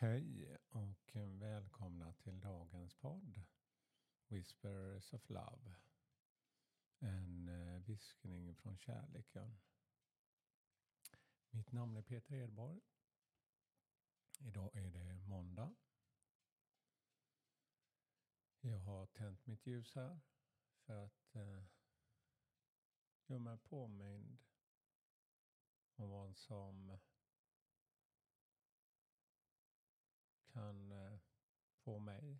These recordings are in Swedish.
Hej och välkomna till dagens podd Whispers of Love. En eh, viskning från kärleken. Mitt namn är Peter Edborg. Idag är det måndag. Jag har tänt mitt ljus här för att eh, göra mig påmind om vad som kan eh, få mig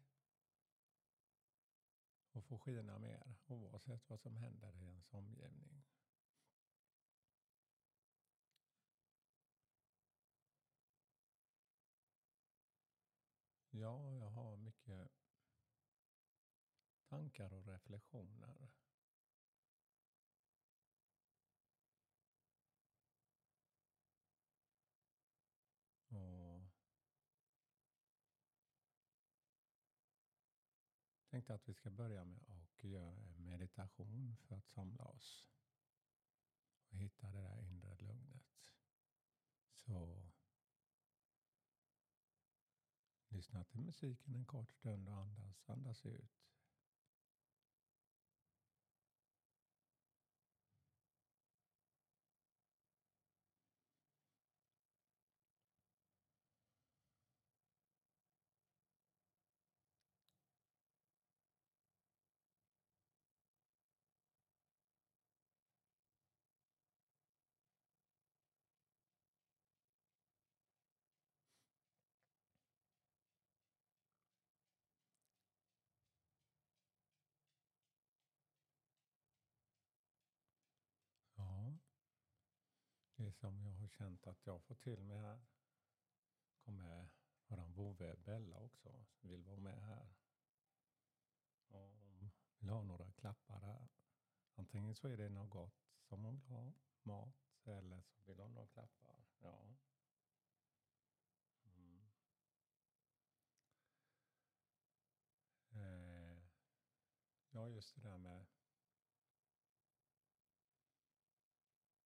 att få skina mer oavsett vad som händer i ens omgivning. Ja, jag har mycket tankar och reflektioner. Tänkte att vi ska börja med att göra en meditation för att samla oss och hitta det där inre lugnet. Så lyssna till musiken en kort stund och andas, andas ut. Det som jag har känt att jag får till mig här kommer våran vovve Bella också, som vill vara med här. Och vill ha några klappar här. Antingen så är det något gott som hon vill ha, mat, eller så vill hon ha klappar. Ja. Mm. Eh, ja, just det där med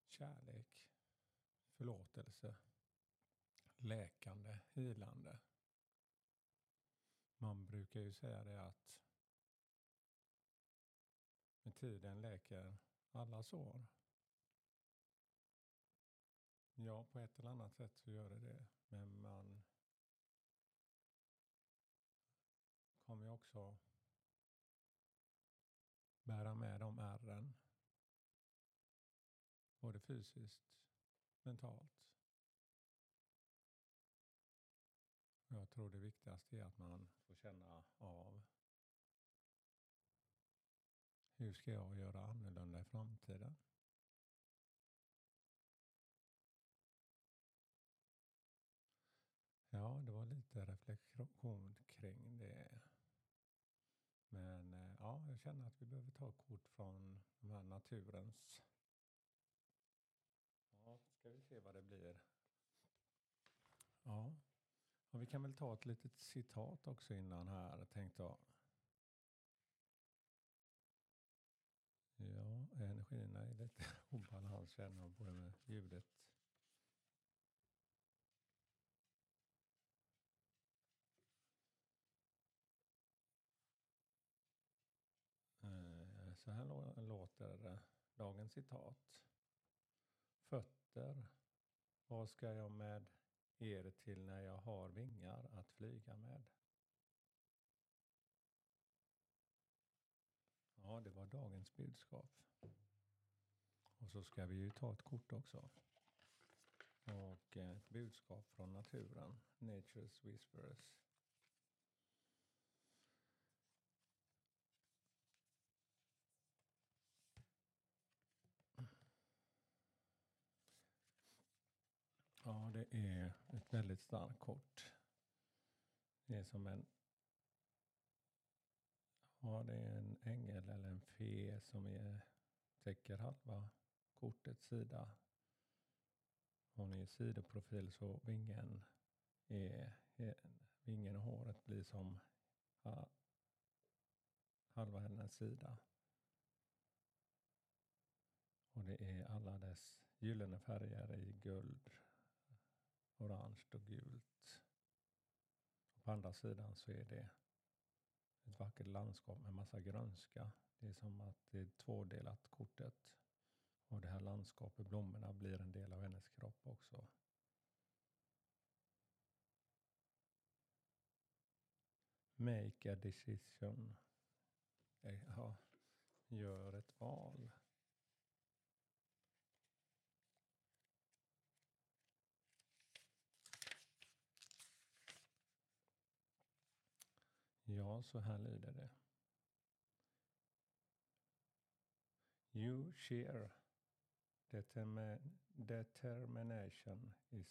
kärlek, förlåtelse, läkande, hilande. Man brukar ju säga det att med tiden läker alla sår. Ja, på ett eller annat sätt så gör det det. Men man kommer ju också bära med de ärren. Både fysiskt, mentalt. Jag tror det viktigaste är att man får känna av hur ska jag göra annorlunda i framtiden? Ja, det var lite reflektion kring det. Men eh, ja, jag känner att vi behöver ta kort från de här naturens. Ska vi se vad det blir. Ja, och vi kan väl ta ett litet citat också innan här, tänkte jag. Ja, energierna är lite obalans känner jag både med ljudet. Eh, så här låter dagens citat. Fötter, vad ska jag med er till när jag har vingar att flyga med? Ja, det var dagens budskap. Och så ska vi ju ta ett kort också. Och eh, ett budskap från naturen, Nature's Whispers. Ja, det är ett väldigt starkt kort. Det är som en Ja, det är en ängel eller en fe som är, täcker halva kortets sida. Hon är i sidoprofil så vingen, är, vingen och håret blir som halva hennes sida. Och det är alla dess gyllene färger i guld, orange och gult. På andra sidan så är det ett vackert landskap med massa grönska. Det är som att det är tvådelat kortet. Och det här landskapet, blommorna, blir en del av hennes kropp också. Make a decision. Eh, ja, gör ett val. Ja, så här lyder det. You sheer determination is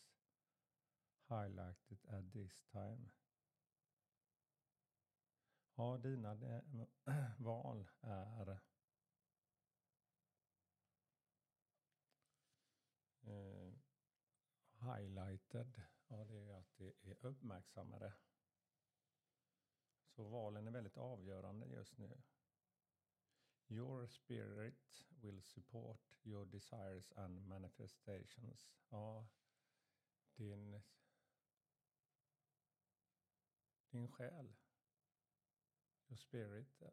highlighted at this time. Ja, dina val är eh, highlighted. Ja, det är att det är uppmärksammade. Så valen är väldigt avgörande just nu. Your spirit will support your desires and manifestations. Ja, din, din själ, your spirit, eh,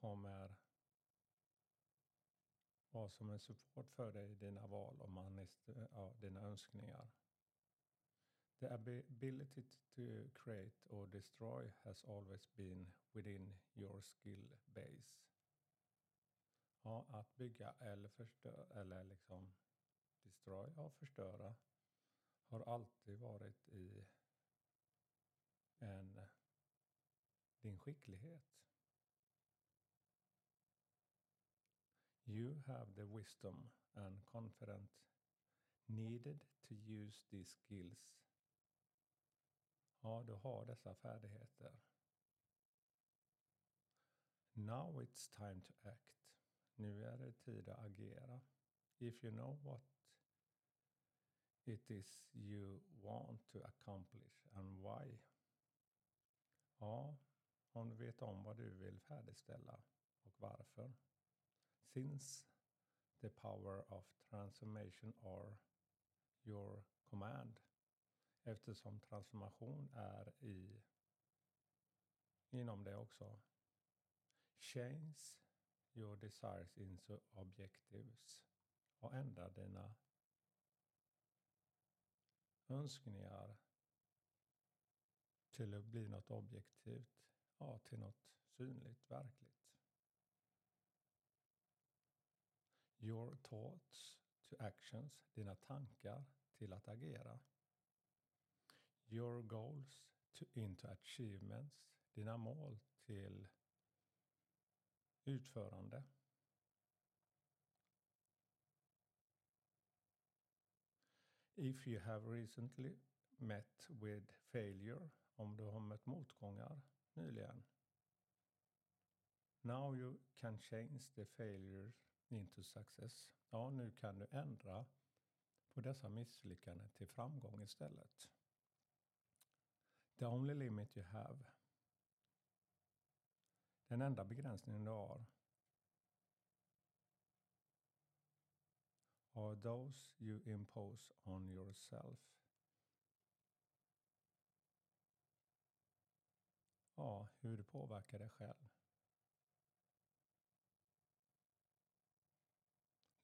kommer vara som en support för dig i dina val och ja, dina önskningar. The ability to create or destroy has always been within your skill base. Ja, att bygga eller förstöra, eller liksom destroy, ja förstöra, har alltid varit i en, din skicklighet. You have the wisdom and confidence needed to use these skills Ja, du har dessa färdigheter. Now it's time to act. Nu är det tid att agera. If you know what it is you want to accomplish and why. Ja, om du vet om vad du vill färdigställa och varför. Since the power of transformation are your command Eftersom transformation är i, inom det också. Change your desires into objectives. Och ändra dina önskningar till att bli något objektivt. Ja, till något synligt, verkligt. Your thoughts to actions, dina tankar till att agera. Your goals to, into achievements. Dina mål till utförande. If you have recently met with failure, om du har mött motgångar nyligen. Now you can change the failure into success. Ja, nu kan du ändra på dessa misslyckanden till framgång istället. The only limit you have. Den enda begränsningen du har are those you impose on yourself. Ja, hur du påverkar dig själv.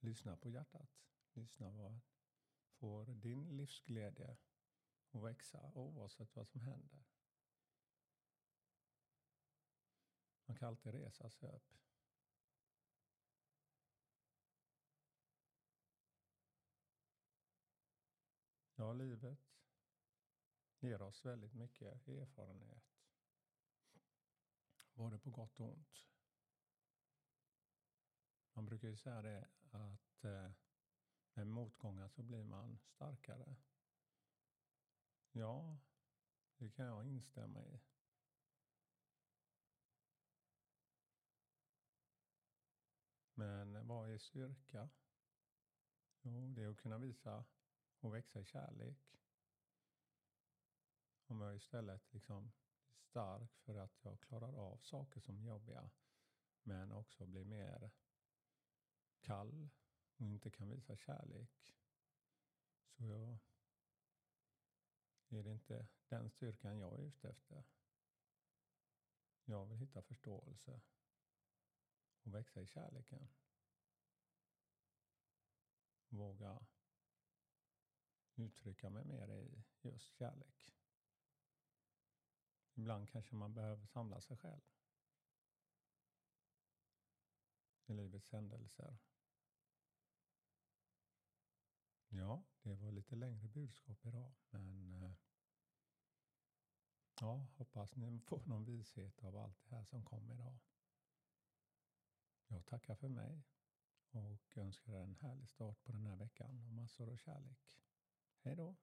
Lyssna på hjärtat. Lyssna vad får din livsglädje och växa oavsett vad som händer. Man kan alltid resa sig upp. Ja, livet ger oss väldigt mycket erfarenhet. Både på gott och ont. Man brukar ju säga det att eh, med motgångar så blir man starkare. Ja, det kan jag instämma i. Men vad är styrka? Jo, det är att kunna visa och växa i kärlek. Om jag istället liksom är stark för att jag klarar av saker som är jobbiga, men också blir mer kall och inte kan visa kärlek. Så jag är det inte den styrkan jag är ute efter. Jag vill hitta förståelse och växa i kärleken. Våga uttrycka mig mer i just kärlek. Ibland kanske man behöver samla sig själv. I livets händelser. Ja, det var lite längre budskap idag, men eh, ja, hoppas ni får någon vishet av allt det här som kom idag. Jag tackar för mig och önskar er en härlig start på den här veckan och massor av kärlek. Hej då!